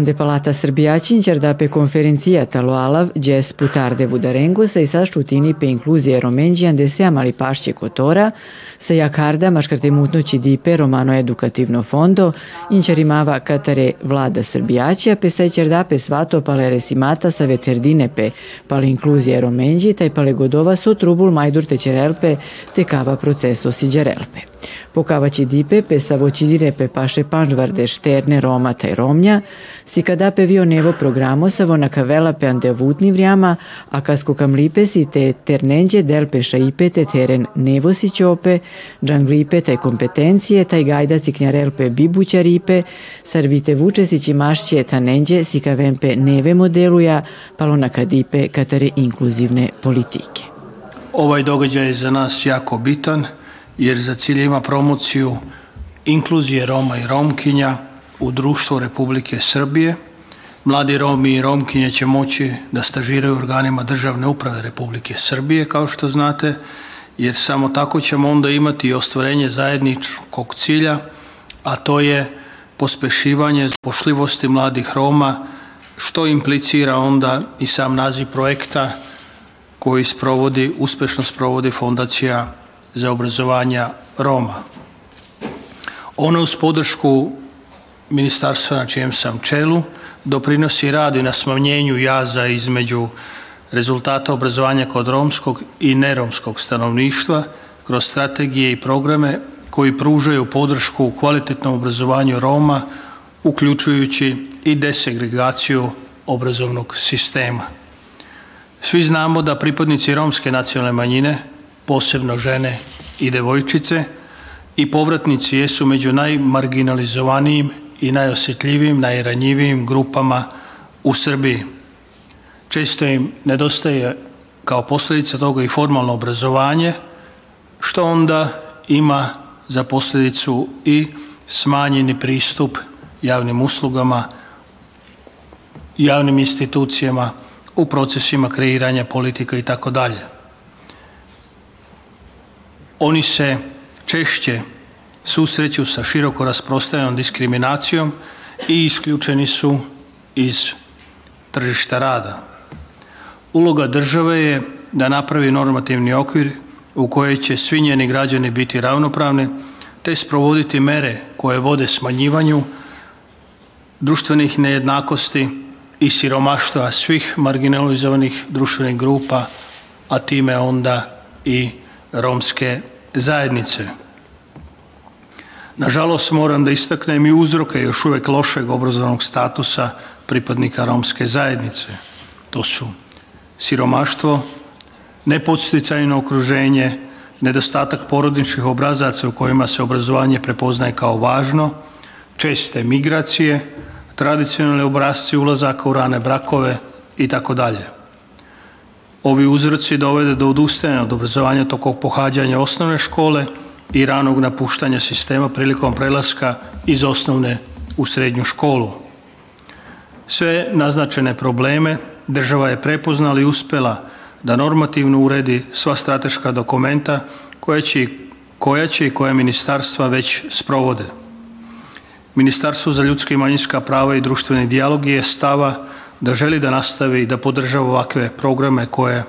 Ande palata Srbijaćin da pe konferencija talo alav džes putarde vudarengo sa i sa šutini pe inkluzije romenđi ande se amali pašće kotora, sa jakarda maškarte mutnoći dipe romano edukativno fondo, inčarimava katare vlada Srbijaća, pe sa da pe svato pale resimata sa veterdine pe pale inkluzije romenđi, taj pale godova so trubul majdur tečerelpe te kava proceso siđarelpe. Pokavaći dipe pe sa voćidire pe paše panžvarde šterne Roma taj Romnja, si kada pe vio nevo programo sa vona kavela pe ande vutni vrijama, a kasko kam lipe si te ternenđe del pe šaipe te teren nevo si čope, džanglipe taj kompetencije, taj gajda si knjarel pe bibuća ripe, sarvite vuče si či mašće ta nenđe si kavempe neve modeluja, palo na kadipe katare inkluzivne politike. Ovaj događaj je za nas jako bitan – jer za cilj ima promociju inkluzije Roma i Romkinja u društvu Republike Srbije. Mladi Romi i Romkinje će moći da stažiraju organima državne uprave Republike Srbije, kao što znate, jer samo tako ćemo onda imati i ostvarenje zajedničkog cilja, a to je pospešivanje pošljivosti mladih Roma, što implicira onda i sam naziv projekta koji sprovodi, uspešno sprovodi Fondacija za obrazovanja Roma. Ono uz podršku ministarstva na čijem sam čelu doprinosi radu i na smanjenju jaza između rezultata obrazovanja kod romskog i neromskog stanovništva kroz strategije i programe koji pružaju podršku kvalitetnom obrazovanju Roma, uključujući i desegregaciju obrazovnog sistema. Svi znamo da pripadnici romske nacionalne manjine posebno žene i devojčice i povratnici jesu među najmarginalizovanijim i najosjetljivijim, najranjivijim grupama u Srbiji. Često im nedostaje kao posljedica toga i formalno obrazovanje, što onda ima za posljedicu i smanjeni pristup javnim uslugama, javnim institucijama, u procesima kreiranja politika i tako dalje oni se češće susreću sa široko rasprostranjenom diskriminacijom i isključeni su iz tržišta rada. Uloga države je da napravi normativni okvir u kojoj će svi njeni građani biti ravnopravni, te sprovoditi mere koje vode smanjivanju društvenih nejednakosti i siromaštva svih marginalizovanih društvenih grupa, a time onda i romske zajednice. Nažalost, moram da istaknem i uzroke još uvek lošeg obrazovnog statusa pripadnika romske zajednice. To su siromaštvo, nepodsticajno okruženje, nedostatak porodičnih obrazaca u kojima se obrazovanje prepoznaje kao važno, česte migracije, tradicionalne obrazci ulazaka u rane brakove i tako dalje. Ovi uzroci dovede do odustajanja od obrazovanja tokog pohađanja osnovne škole i ranog napuštanja sistema prilikom prelaska iz osnovne u srednju školu. Sve naznačene probleme država je prepoznala i uspela da normativno uredi sva strateška dokumenta koja će, koja će i koja ministarstva već sprovode. Ministarstvo za ljudska i manjinska prava i društveni dijalog je stava da želi da nastavi da podržava ovakve programe koje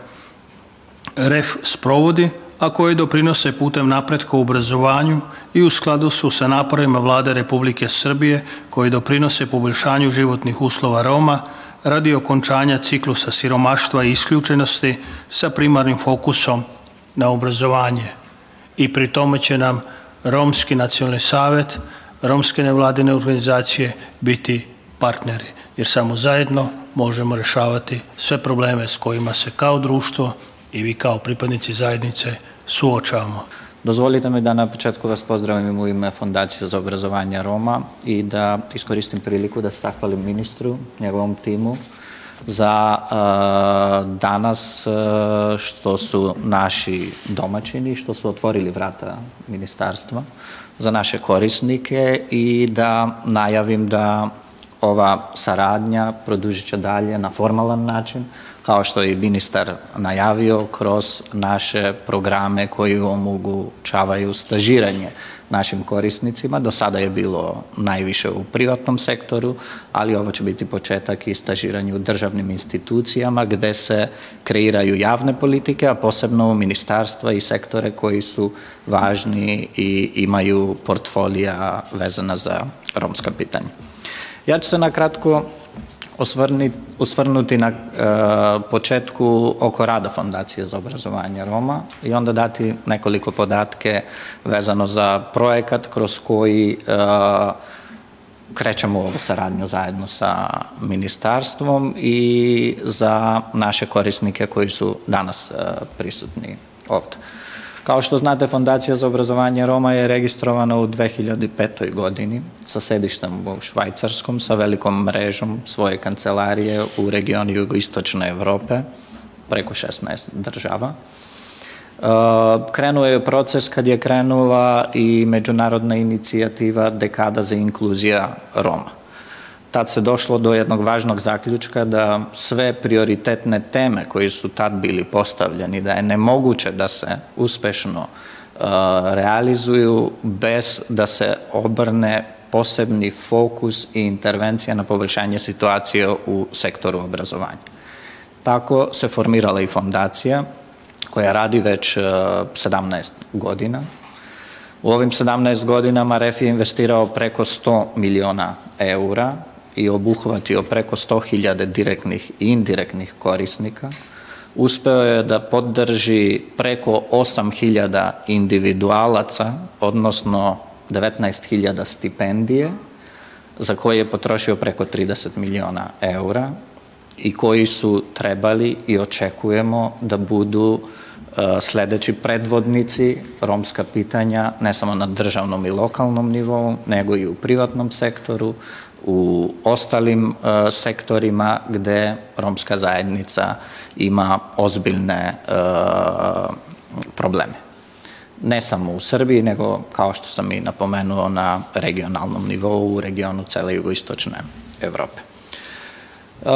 REF sprovodi, a koje doprinose putem napretka u obrazovanju i u skladu su sa naporima vlade Republike Srbije koji doprinose poboljšanju životnih uslova Roma radi okončanja ciklusa siromaštva i isključenosti sa primarnim fokusom na obrazovanje. I pri tome će nam Romski nacionalni savet, romske nevladine organizacije biti partneri, jer samo zajedno možemo rešavati sve probleme s kojima se kao društvo i vi kao pripadnici zajednice suočavamo. Dozvolite mi da na početku vas pozdravim u ime Fondacije za obrazovanje Roma i da iskoristim priliku da se zahvalim ministru, njegovom timu, za uh, danas uh, što su naši domaćini, što su otvorili vrata ministarstva za naše korisnike i da najavim da ova saradnja produžit će dalje na formalan način kao što je ministar najavio, kroz naše programe koji omogućavaju stažiranje našim korisnicima. Do sada je bilo najviše u privatnom sektoru, ali ovo će biti početak i stažiranje u državnim institucijama gde se kreiraju javne politike, a posebno ministarstva i sektore koji su važni i imaju portfolija vezana za romska pitanja. Ja ću se na kratko osvrnuti na e, početku oko rada Fondacije za obrazovanje Roma i onda dati nekoliko podatke vezano za projekat kroz koji e, krećemo ovu saradnju zajedno sa ministarstvom i za naše korisnike koji su danas e, prisutni ovde. Kao što znate, Fondacija za obrazovanje Roma je registrovana u 2005. godini sa sedištem u Švajcarskom, sa velikom mrežom svoje kancelarije u regionu jugoistočne Evrope, preko 16 država. Uh, krenuo je proces kad je krenula i međunarodna inicijativa Dekada za inkluzija Roma tad se došlo do jednog važnog zaključka da sve prioritetne teme koji su tad bili postavljeni, da je nemoguće da se uspešno uh, realizuju bez da se obrne posebni fokus i intervencija na poboljšanje situacije u sektoru obrazovanja. Tako se formirala i fondacija koja radi već 17 uh, godina. U ovim 17 godinama REF je investirao preko 100 miliona eura i obuhvatio preko 100.000 direktnih i indirektnih korisnika, uspeo je da podrži preko 8.000 individualaca, odnosno 19.000 stipendije, za koje je potrošio preko 30 miliona eura i koji su trebali i očekujemo da budu e, sledeći predvodnici romska pitanja ne samo na državnom i lokalnom nivou, nego i u privatnom sektoru, u ostalim e, sektorima gde romska zajednica ima ozbiljne e, probleme. Ne samo u Srbiji, nego, kao što sam i napomenuo, na regionalnom nivou, u regionu cele jugoistočne Evrope. E,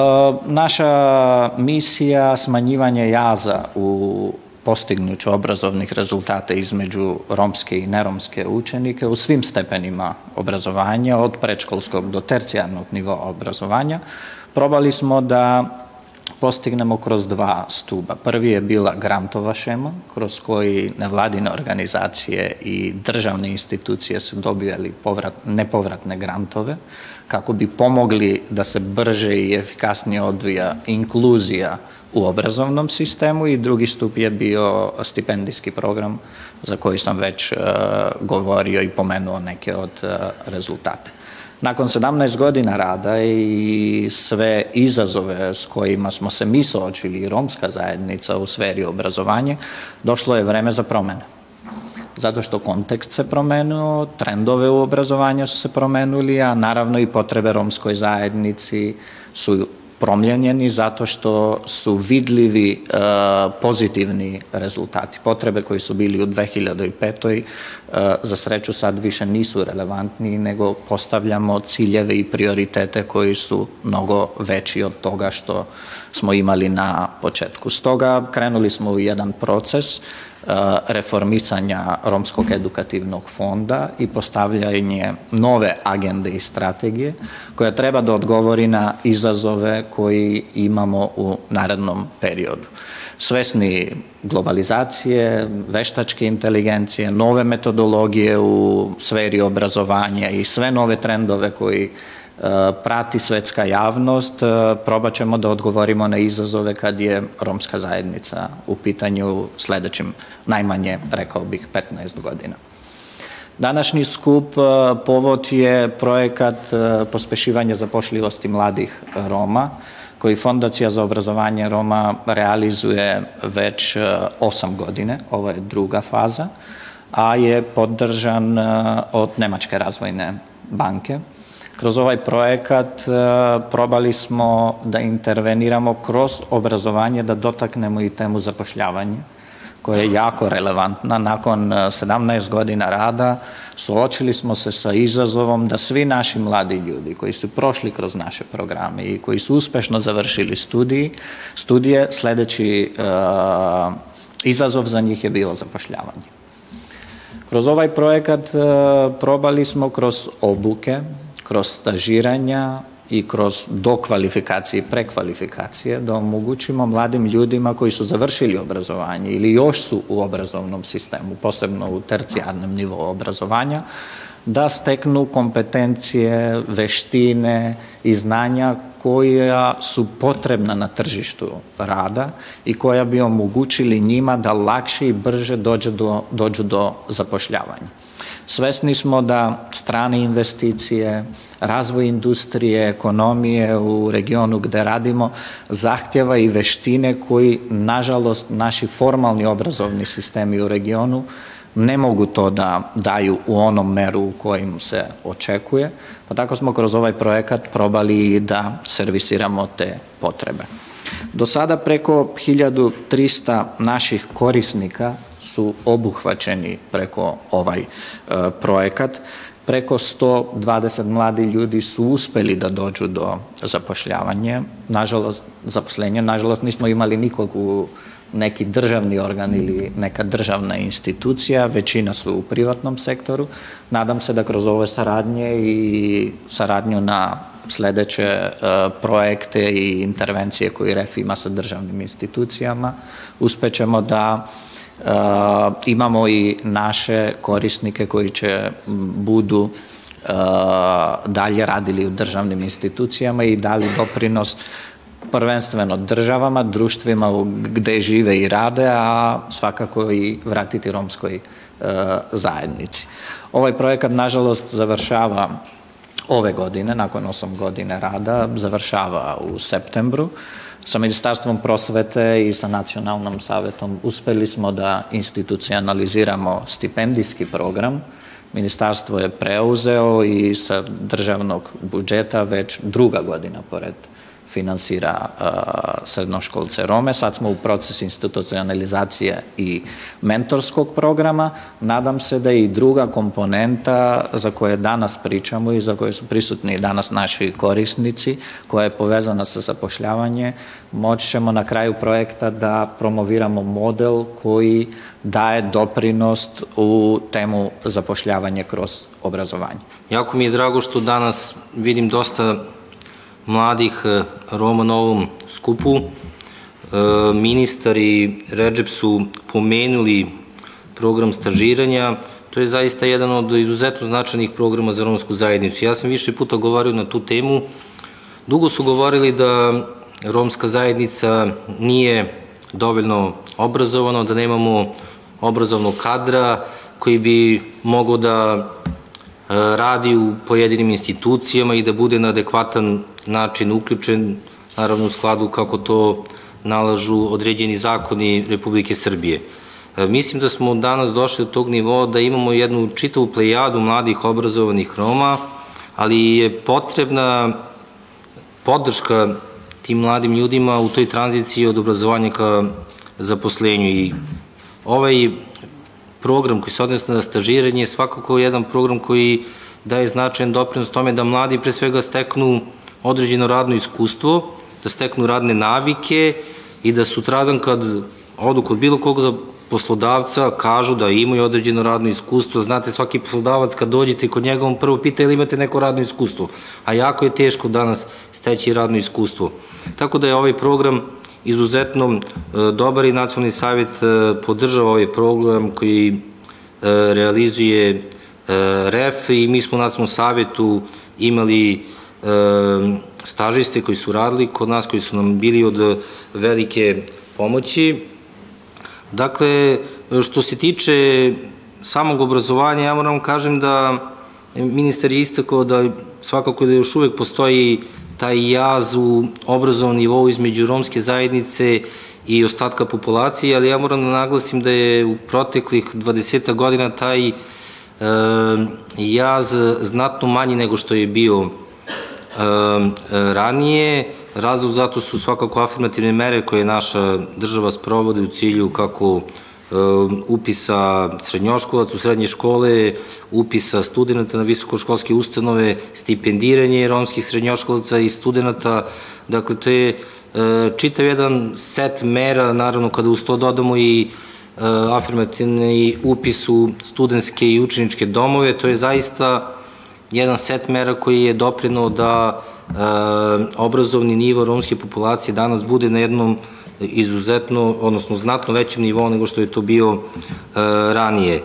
naša misija smanjivanje jaza u postignuću obrazovnih rezultata između romske i neromske učenike u svim stepenima obrazovanja, od predškolskog do tercijarnog nivoa obrazovanja, probali smo da postignemo kroz dva stuba. Prvi je bila grantova šema, kroz koji nevladine organizacije i državne institucije su dobijali povrat, nepovratne grantove, kako bi pomogli da se brže i efikasnije odvija inkluzija u obrazovnom sistemu i drugi stup je bio stipendijski program za koji sam već uh, govorio i pomenuo neke od uh, rezultata. Nakon 17 godina rada i sve izazove s kojima smo se mi sočili i romska zajednica u sferi obrazovanja, došlo je vreme za promene. Zato što kontekst se promenuo, trendove u obrazovanju su se promenuli, a naravno i potrebe romskoj zajednici su promljenjeni zato što su vidljivi e, pozitivni rezultati. Potrebe koji su bili u 2005. E, za sreću sad više nisu relevantni, nego postavljamo ciljeve i prioritete koji su mnogo veći od toga što smo imali na početku. Stoga krenuli smo u jedan proces reformisanja Romskog edukativnog fonda i postavljanje nove agende i strategije koja treba da odgovori na izazove koji imamo u narednom periodu. Svesni globalizacije, veštačke inteligencije, nove metodologije u sferi obrazovanja i sve nove trendove koji prati svetska javnost, e, probat ćemo da odgovorimo na izazove kad je romska zajednica u pitanju sledećim najmanje, rekao bih, 15 godina. Današnji skup e, povod je projekat e, pospešivanja zapošljivosti mladih Roma, koji Fondacija za obrazovanje Roma realizuje već 8 godine, ovo je druga faza, a je podržan od Nemačke razvojne banke. Kroz ovaj projekat e, probali smo da interveniramo kroz obrazovanje, da dotaknemo i temu zapošljavanja, koja je jako relevantna. Nakon 17 godina rada suočili smo se sa izazovom da svi naši mladi ljudi koji su prošli kroz naše programe i koji su uspešno završili studiji, studije, sledeći uh, izazov za njih je bilo zapošljavanje. Kroz ovaj projekat uh, probali smo kroz obuke, kroz stažiranja, i kroz dokvalifikacije i prekvalifikacije da omogućimo mladim ljudima koji su završili obrazovanje ili još su u obrazovnom sistemu, posebno u tercijarnom nivou obrazovanja, da steknu kompetencije, veštine i znanja koja su potrebna na tržištu rada i koja bi omogućili njima da lakše i brže dođe do, dođu do zapošljavanja. Svesni smo da strane investicije, razvoj industrije, ekonomije u regionu gde radimo zahtjeva i veštine koji, nažalost, naši formalni obrazovni sistemi u regionu ne mogu to da daju u onom meru u kojim se očekuje, pa tako smo kroz ovaj projekat probali da servisiramo te potrebe. Do sada preko 1300 naših korisnika su obuhvaćeni preko ovaj e, projekat. Preko 120 mladi ljudi su uspeli da dođu do zapošljavanja, nažalost, zaposlenja, nažalost nismo imali nikog u neki državni organ ili neka državna institucija, većina su u privatnom sektoru. Nadam se da kroz ove saradnje i saradnju na sledeće uh, projekte i intervencije koje REF ima sa državnim institucijama, uspećemo da Uh, imamo i naše korisnike koji će budu uh, dalje radili u državnim institucijama i dali doprinos prvenstveno državama, društvima gde žive i rade, a svakako i vratiti romskoj uh, zajednici. Ovaj projekat, nažalost, završava ove godine, nakon 8 godine rada, završava u septembru. Sa Ministarstvom prosvete i sa Nacionalnom savetom uspeli smo da institucionaliziramo stipendijski program. Ministarstvo je preuzeo i sa državnog budžeta već druga godina pored finansira uh, srednoškolce Rome. Sad smo u procesu institucionalizacije i mentorskog programa. Nadam se da i druga komponenta za koje danas pričamo i za koje su prisutni danas naši korisnici, koja je povezana sa zapošljavanje, moći ćemo na kraju projekta da promoviramo model koji daje doprinost u temu zapošljavanje kroz obrazovanje. Jako mi je drago što danas vidim dosta mladih e, Roma na ovom skupu. E, ministar i Redžep su pomenuli program stažiranja. To je zaista jedan od izuzetno značajnih programa za romsku zajednicu. Ja sam više puta govorio na tu temu. Dugo su govorili da romska zajednica nije dovoljno obrazovana, da nemamo obrazovnog kadra koji bi mogo da radi u pojedinim institucijama i da bude na adekvatan način uključen, naravno u skladu kako to nalažu određeni zakoni Republike Srbije. E, mislim da smo danas došli do tog nivoa da imamo jednu čitavu plejadu mladih obrazovanih Roma, ali je potrebna podrška tim mladim ljudima u toj tranziciji od obrazovanja ka zaposlenju i ovaj program koji se odnosi na stažiranje je svakako jedan program koji daje značajan doprinos tome da mladi pre svega steknu određeno radno iskustvo, da steknu radne navike i da sutradan kad odu kod bilo kog poslodavca kažu da imaju određeno radno iskustvo. Znate, svaki poslodavac kad dođete kod njega, on prvo pita ili imate neko radno iskustvo. A jako je teško danas steći radno iskustvo. Tako da je ovaj program izuzetno e, dobar i nacionalni savjet e, podržava ovaj program koji e, realizuje REF i mi smo u nacionalnom savjetu imali stažiste koji su radili kod nas, koji su nam bili od velike pomoći. Dakle, što se tiče samog obrazovanja, ja moram kažem da ministar je istakao da svakako da još uvek postoji taj jaz u obrazovnom nivou između romske zajednice i ostatka populacije, ali ja moram da naglasim da je u proteklih 20 godina taj e, jaz znatno manji nego što je bio e, ranije. Razlog zato su svakako afirmativne mere koje naša država sprovode u cilju kako upisa srednjoškolac u srednje škole, upisa studenta na visokoškolske ustanove, stipendiranje romskih srednjoškolaca i studenta, dakle to je čitav jedan set mera, naravno kada uz to dodamo i afirmativni upis u studenske i učeničke domove, to je zaista jedan set mera koji je doprinuo da obrazovni nivo romske populacije danas bude na jednom izuzetno, odnosno znatno većem nivou nego što je to bio e, ranije. E,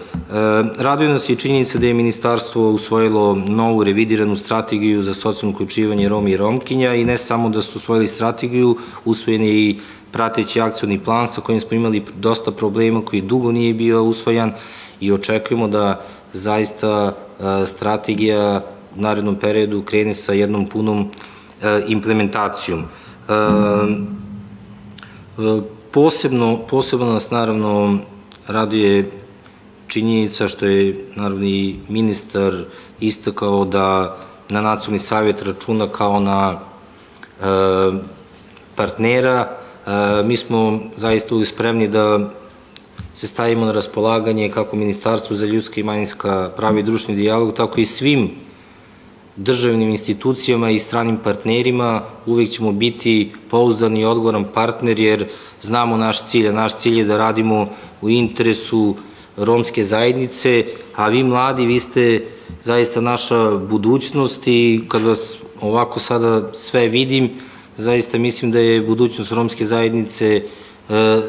raduje nas i činjenica da je ministarstvo usvojilo novu revidiranu strategiju za socijalno uključivanje Roma i Romkinja i ne samo da su usvojili strategiju, usvojen je i prateći akcioni plan sa kojim smo imali dosta problema koji dugo nije bio usvojan i očekujemo da zaista e, strategija u narednom periodu krene sa jednom punom implementacijom. Posebno, posebno nas naravno raduje činjenica što je naravno i ministar istakao da na nacionalni savjet računa kao na e, partnera. E, mi smo zaista uvijek spremni da se stavimo na raspolaganje kako Ministarstvu za ljudska i manjinska prava i društveni dijalog, tako i svim državnim institucijama i stranim partnerima, uvek ćemo biti pouzdan i odgovoran partner jer znamo naš cilj, a naš cilj je da radimo u interesu romske zajednice, a vi mladi, vi ste zaista naša budućnost i kad vas ovako sada sve vidim, zaista mislim da je budućnost romske zajednice e,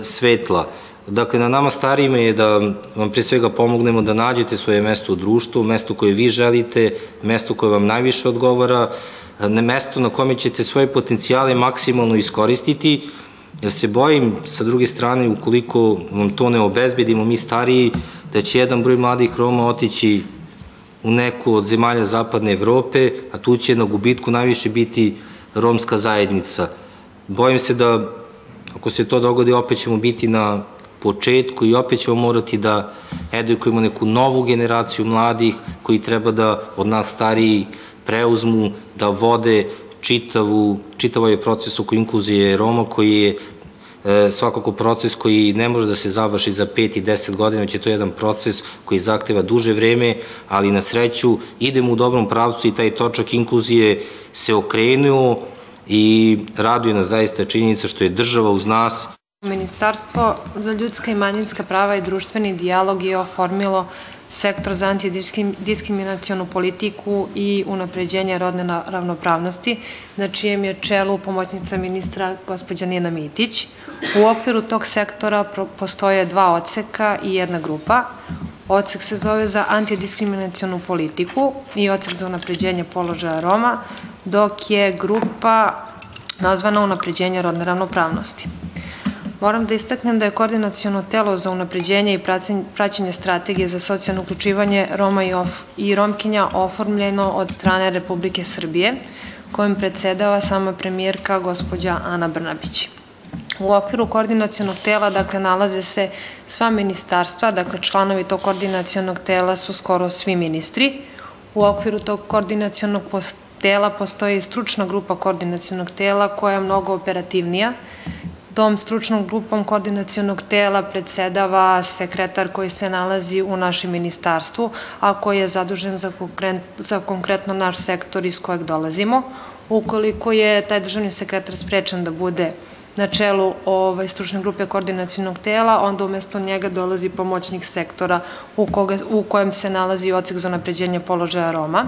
svetla. Dakle, na nama starijima je da vam pre svega pomognemo da nađete svoje mesto u društvu, mesto koje vi želite, mesto koje vam najviše odgovara, ne mesto na kome ćete svoje potencijale maksimalno iskoristiti, jer se bojim, sa druge strane, ukoliko vam to ne obezbedimo, mi stariji, da će jedan broj mladih Roma otići u neku od zemalja zapadne Evrope, a tu će na gubitku najviše biti romska zajednica. Bojim se da ako se to dogodi, opet ćemo biti na početku i opet ćemo morati da edukujemo neku novu generaciju mladih koji treba da od nas stariji preuzmu, da vode čitavu, čitav ovaj proces oko inkluzije Roma koji je e, svakako proces koji ne može da se završi za 5 i 10 godina, već je to jedan proces koji zahteva duže vreme, ali na sreću idemo u dobrom pravcu i taj točak inkluzije se okrenuo i raduje nas zaista činjenica što je država uz nas. Ministarstvo za ljudska i manjinska prava i društveni dijalog je oformilo sektor za antidiskriminacijonu politiku i unapređenje rodne ravnopravnosti, na čijem je čelu pomoćnica ministra gospođa Nina Mitić. U okviru tog sektora postoje dva odseka i jedna grupa. Odsek se zove za antidiskriminacijonu politiku i odsek za unapređenje položaja Roma, dok je grupa nazvana unapređenje rodne ravnopravnosti. Moram da istaknem da je koordinacijono telo za unapređenje i praćenje strategije za socijalno uključivanje Roma i, Romkinja oformljeno od strane Republike Srbije, kojim predsedava sama premijerka gospođa Ana Brnabić. U okviru koordinacijonog tela, dakle, nalaze se sva ministarstva, dakle, članovi tog koordinacijonog tela su skoro svi ministri. U okviru tog koordinacijonog tela postoji stručna grupa koordinacijonog tela koja je mnogo operativnija, Tom stručnom grupom koordinacijonog tela predsedava sekretar koji se nalazi u našem ministarstvu, a koji je zadužen za, za konkretno naš sektor iz kojeg dolazimo. Ukoliko je taj državni sekretar sprečan da bude na čelu ovaj, stručne grupe koordinacijonog tela, onda umesto njega dolazi pomoćnik sektora u, koga, u kojem se nalazi ocek za napređenje položaja Roma.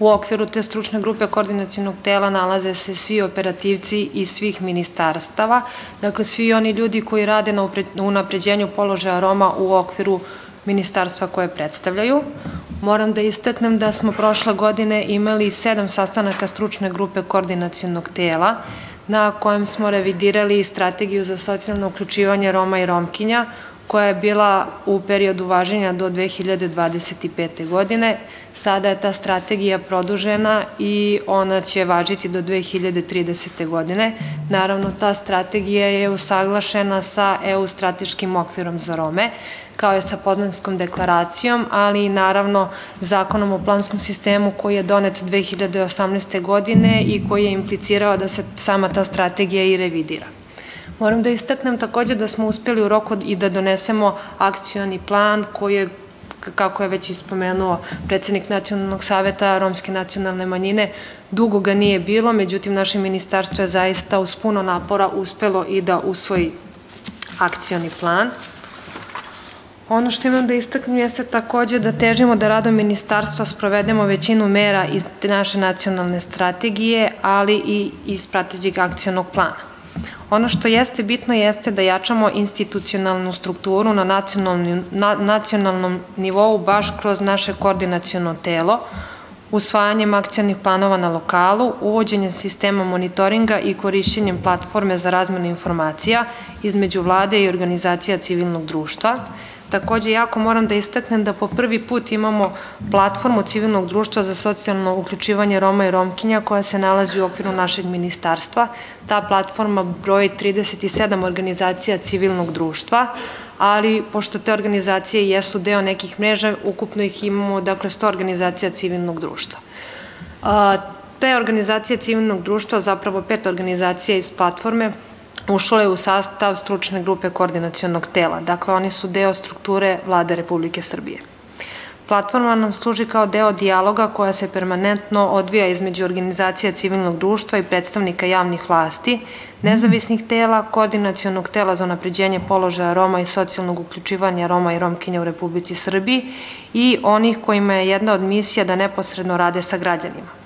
U okviru te stručne grupe koordinacijnog tela nalaze se svi operativci iz svih ministarstava, dakle svi oni ljudi koji rade na unapređenju položaja Roma u okviru ministarstva koje predstavljaju. Moram da istaknem da smo prošle godine imali sedam sastanaka stručne grupe koordinacijnog tela, na kojem smo revidirali strategiju za socijalno uključivanje Roma i Romkinja, koja je bila u periodu važenja do 2025. godine. Sada je ta strategija produžena i ona će važiti do 2030. godine. Naravno, ta strategija je usaglašena sa EU strateškim okvirom za Rome, kao je sa Poznanskom deklaracijom, ali i naravno zakonom o planskom sistemu koji je donet 2018. godine i koji je implicirao da se sama ta strategija i revidira. Moram da istaknem takođe da smo uspeli u roku i da donesemo akcioni plan koji je kako je već ispomenuo predsednik Nacionalnog saveta Romske nacionalne manjine, dugo ga nije bilo, međutim naše ministarstvo je zaista uz puno napora uspelo i da usvoji akcioni plan. Ono što imam da istaknem jeste takođe da težimo da radom ministarstva sprovedemo većinu mera iz naše nacionalne strategije, ali i iz prateđeg akcionog plana. Ono što jeste bitno jeste da jačamo institucionalnu strukturu na nacionalnom, na, nacionalnom nivou baš kroz naše koordinacijono telo, usvajanjem akcijnih planova na lokalu, uvođenjem sistema monitoringa i korišćenjem platforme za razmenu informacija između vlade i organizacija civilnog društva, Takođe, jako moram da istaknem da po prvi put imamo platformu civilnog društva za socijalno uključivanje Roma i Romkinja koja se nalazi u okviru našeg ministarstva. Ta platforma broji 37 organizacija civilnog društva, ali pošto te organizacije jesu deo nekih mreža, ukupno ih imamo, dakle, 100 organizacija civilnog društva. Te organizacije civilnog društva, zapravo pet organizacija iz platforme, ušlo je u sastav stručne grupe koordinacijonog tela. Dakle, oni su deo strukture vlade Republike Srbije. Platforma nam služi kao deo dijaloga koja se permanentno odvija između organizacija civilnog društva i predstavnika javnih vlasti, nezavisnih tela, koordinacijonog tela za napređenje položaja Roma i socijalnog uključivanja Roma i Romkinja u Republici Srbiji i onih kojima je jedna od misija da neposredno rade sa građanima.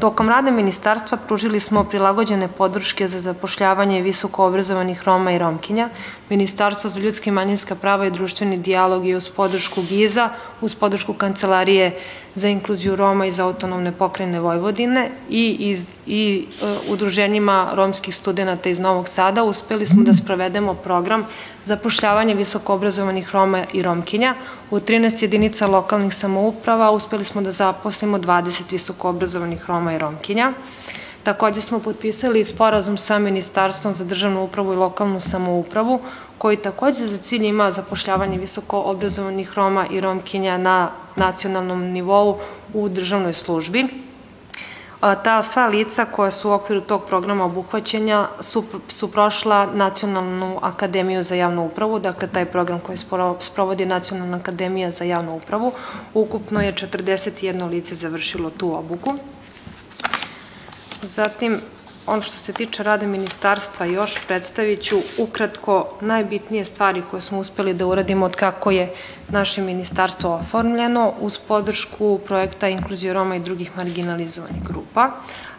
Tokom rada ministarstva pružili smo prilagođene podrške za zapošljavanje visoko obrazovanih Roma i Romkinja. Ministarstvo za ljudske i manjinska prava i društveni dijalog je uz podršku GIZA, uz podršku Kancelarije za inkluziju Roma iz autonomne pokrajine Vojvodine i, iz, i e, udruženjima romskih studenta iz Novog Sada uspeli smo da sprovedemo program zapošljavanja visokoobrazovanih Roma i Romkinja. U 13 jedinica lokalnih samouprava uspeli smo da zaposlimo 20 visokoobrazovanih Roma i Romkinja. Takođe smo potpisali sporazum sa Ministarstvom za državnu upravu i lokalnu samoupravu koji takođe za cilj ima zapošljavanje visoko obrazovanih Roma i Romkinja na nacionalnom nivou u državnoj službi. Ta sva lica koja su u okviru tog programa obuhvaćenja su, su prošla Nacionalnu akademiju za javnu upravu, dakle taj program koji sprovodi Nacionalna akademija za javnu upravu. Ukupno je 41 lice završilo tu obuku. Zatim, ono što se tiče rada ministarstva, još predstavit ću ukratko najbitnije stvari koje smo uspeli da uradimo od kako je naše ministarstvo oformljeno uz podršku projekta Inkluzija Roma i drugih marginalizovanih grupa,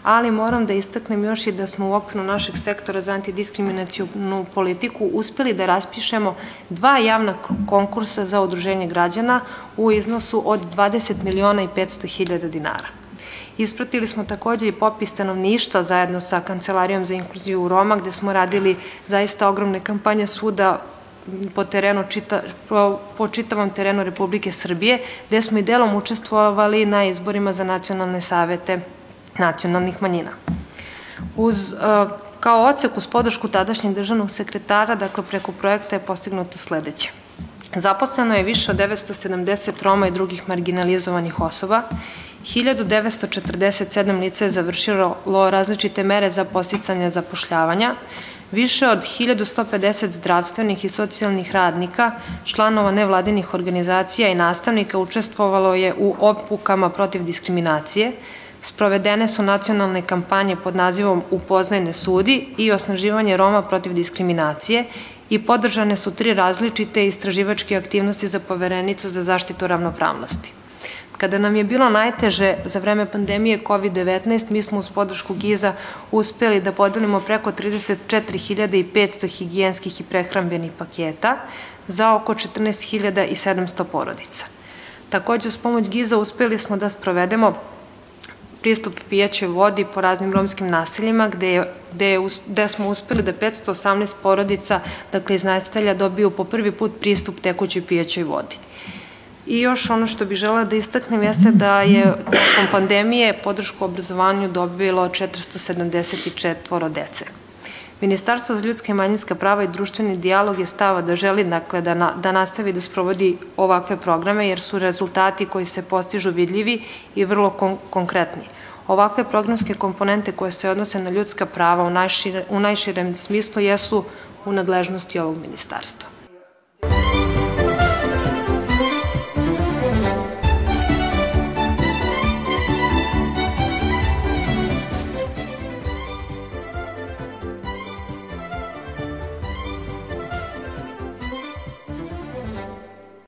ali moram da istaknem još i da smo u okviru našeg sektora za antidiskriminacijonu politiku uspeli da raspišemo dva javna konkursa za udruženje građana u iznosu od 20 miliona i 500 hiljada dinara. Ispratili smo takođe i popis stanovništva zajedno sa Kancelarijom za inkluziju Roma, gde smo radili zaista ogromne kampanje svuda po terenu, čita, po, po čitavom terenu Republike Srbije, gde smo i delom učestvovali na izborima za nacionalne savete nacionalnih manjina. Uz, e, kao ocek uz podršku tadašnjeg državnog sekretara, dakle preko projekta je postignuto sledeće. Zaposleno je više od 970 Roma i drugih marginalizovanih osoba, 1947 lice je završilo različite mere za posticanje zapošljavanja, više od 1150 zdravstvenih i socijalnih radnika, članova nevladinih organizacija i nastavnika učestvovalo je u opukama protiv diskriminacije, sprovedene su nacionalne kampanje pod nazivom Upoznajne sudi i osnaživanje Roma protiv diskriminacije i podržane su tri različite istraživačke aktivnosti za poverenicu za zaštitu ravnopravnosti. Kada nam je bilo najteže za vreme pandemije COVID-19, mi smo uz podršku GIZA uspeli da podelimo preko 34.500 higijenskih i prehrambenih paketa za oko 14.700 porodica. Takođe, uz pomoć GIZA uspeli smo da sprovedemo pristup pijaćoj vodi po raznim romskim naseljima, gde, je, gde, je, gde smo uspeli da 518 porodica, dakle iz naselja, dobiju po prvi put pristup tekućoj pijaćoj vodi. I još ono što bih žela da istaknem jeste da je tokom pandemije podršku obrazovanju dobilo 474 dece. Ministarstvo za ljudske i manjinska prava i društveni dijalog je stava da želi dakle, da, na, da nastavi da sprovodi ovakve programe jer su rezultati koji se postižu vidljivi i vrlo kon konkretni. Ovakve programske komponente koje se odnose na ljudska prava u, najšire, u najširem smislu jesu u nadležnosti ovog ministarstva.